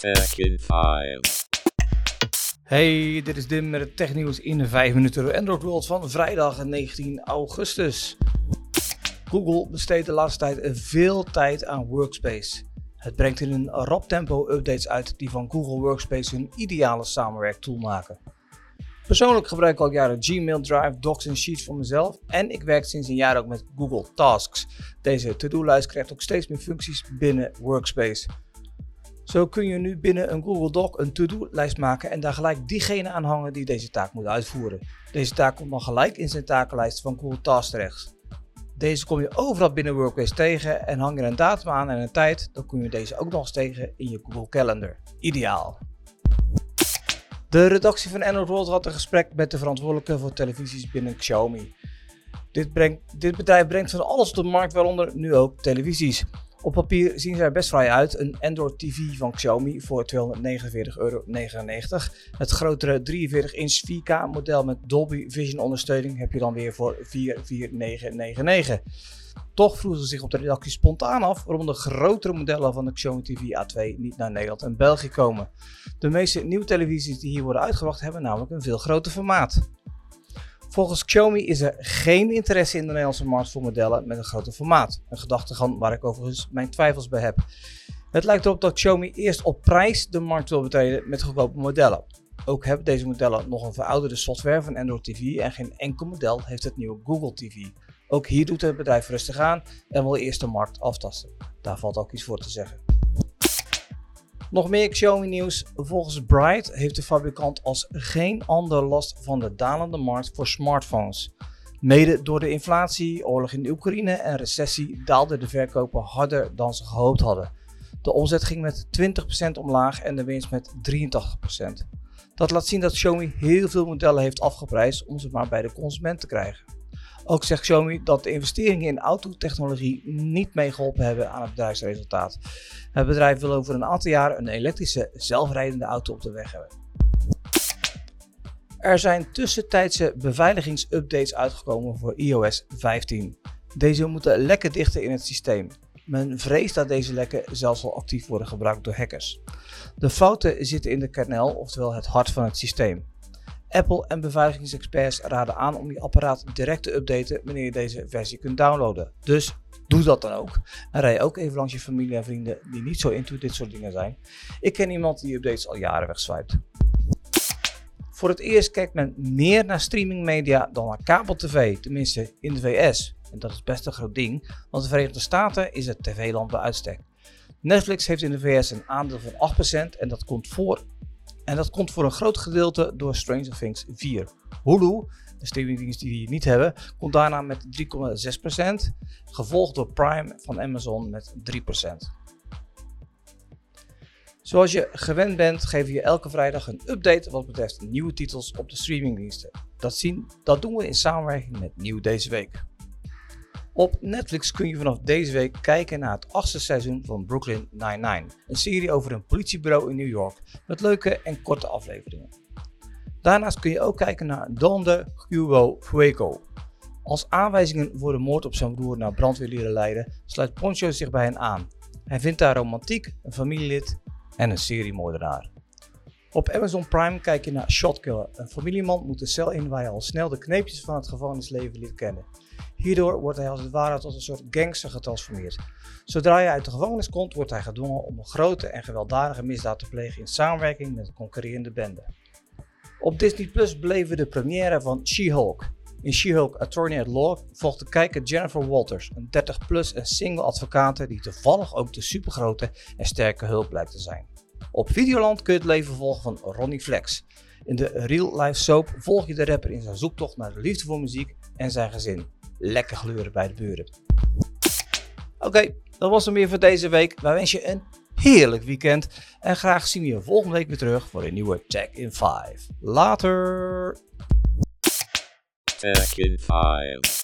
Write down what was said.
Tech in 5. Hey, dit is Dim met het technieuws in 5 minuten door Android World van vrijdag 19 augustus. Google besteedt de laatste tijd veel tijd aan Workspace. Het brengt in een rap tempo updates uit die van Google Workspace hun ideale samenwerktool maken. Persoonlijk gebruik ik al jaren Gmail, Drive, Docs en Sheets voor mezelf en ik werk sinds een jaar ook met Google Tasks. Deze to-do-lijst krijgt ook steeds meer functies binnen Workspace. Zo kun je nu binnen een Google Doc een to-do-lijst maken en daar gelijk diegene aan hangen die deze taak moet uitvoeren. Deze taak komt dan gelijk in zijn takenlijst van Google Tasks terecht. Deze kom je overal binnen Workspace tegen en hang er een datum aan en een tijd, dan kun je deze ook nog eens tegen in je Google Calendar. Ideaal. De redactie van Android World had een gesprek met de verantwoordelijke voor televisies binnen Xiaomi. Dit, brengt, dit bedrijf brengt van alles op de markt, waaronder nu ook televisies. Op papier zien ze er best vrij uit. Een Android TV van Xiaomi voor 249,99 euro. Het grotere 43-inch 4K model met Dolby Vision ondersteuning heb je dan weer voor 44999. Toch vroegen ze zich op de redactie spontaan af waarom de grotere modellen van de Xiaomi TV A2 niet naar Nederland en België komen. De meeste nieuwe televisies die hier worden uitgebracht hebben namelijk een veel groter formaat. Volgens Xiaomi is er geen interesse in de Nederlandse markt voor modellen met een groter formaat. Een gedachtegang waar ik overigens mijn twijfels bij heb. Het lijkt erop dat Xiaomi eerst op prijs de markt wil betreden met goedkope modellen. Ook hebben deze modellen nog een verouderde software van Android TV en geen enkel model heeft het nieuwe Google TV. Ook hier doet het bedrijf rustig aan en wil eerst de markt aftasten. Daar valt ook iets voor te zeggen. Nog meer Xiaomi nieuws. Volgens Bright heeft de fabrikant als geen ander last van de dalende markt voor smartphones. Mede door de inflatie, oorlog in de Oekraïne en recessie daalden de verkopen harder dan ze gehoopt hadden. De omzet ging met 20% omlaag en de winst met 83%. Dat laat zien dat Xiaomi heel veel modellen heeft afgeprijsd om ze maar bij de consument te krijgen. Ook zegt Xiaomi dat de investeringen in autotechnologie niet meegeholpen hebben aan het bedrijfsresultaat. Het bedrijf wil over een aantal jaar een elektrische zelfrijdende auto op de weg hebben. Er zijn tussentijdse beveiligingsupdates uitgekomen voor iOS 15. Deze moeten lekken dichten in het systeem. Men vreest dat deze lekken zelfs al actief worden gebruikt door hackers. De fouten zitten in de kernel, oftewel het hart van het systeem. Apple en beveiligingsexperts raden aan om je apparaat direct te updaten wanneer je deze versie kunt downloaden. Dus doe dat dan ook. En rij ook even langs je familie en vrienden die niet zo into dit soort dingen zijn. Ik ken iemand die updates al jaren wegswipt. Voor het eerst kijkt men meer naar streamingmedia dan naar kabel-tv, tenminste in de VS. En dat is best een groot ding, want de Verenigde Staten is het tv-land bij uitstek. Netflix heeft in de VS een aandeel van 8% en dat komt voor en dat komt voor een groot gedeelte door Stranger Things 4. Hulu, de streamingdienst die we niet hebben, komt daarna met 3,6%, gevolgd door Prime van Amazon met 3%. Zoals je gewend bent, geven we je elke vrijdag een update wat betreft nieuwe titels op de streamingdiensten. Dat, zien, dat doen we in samenwerking met Nieuw deze week. Op Netflix kun je vanaf deze week kijken naar het achtste seizoen van Brooklyn Nine-Nine, een serie over een politiebureau in New York met leuke en korte afleveringen. Daarnaast kun je ook kijken naar Donde Hugo Fuego. Als aanwijzingen voor de moord op zijn broer naar brandweerlieden leiden, sluit Poncho zich bij hen aan. Hij vindt daar romantiek, een familielid en een seriemoordenaar. Op Amazon Prime kijk je naar Shotkiller. Een familieman moet de cel in waar hij al snel de kneepjes van het gevangenisleven leert kennen. Hierdoor wordt hij als het ware tot een soort gangster getransformeerd. Zodra hij uit de gevangenis komt, wordt hij gedwongen om een grote en gewelddadige misdaad te plegen in samenwerking met een concurrerende bende. Op Disney Plus beleven we de première van She-Hulk. In She-Hulk Attorney at Law volgt de kijker Jennifer Walters, een 30-plus en single advocate die toevallig ook de supergrote en sterke hulp blijkt te zijn. Op Videoland kun je het leven volgen van Ronnie Flex. In de real-life soap volg je de rapper in zijn zoektocht naar de liefde voor muziek en zijn gezin lekker gluren bij de buren. Oké, dat was hem weer voor deze week. Wij wensen je een heerlijk weekend. En graag zien we je volgende week weer terug voor een nieuwe Tech in 5. Later! In 5.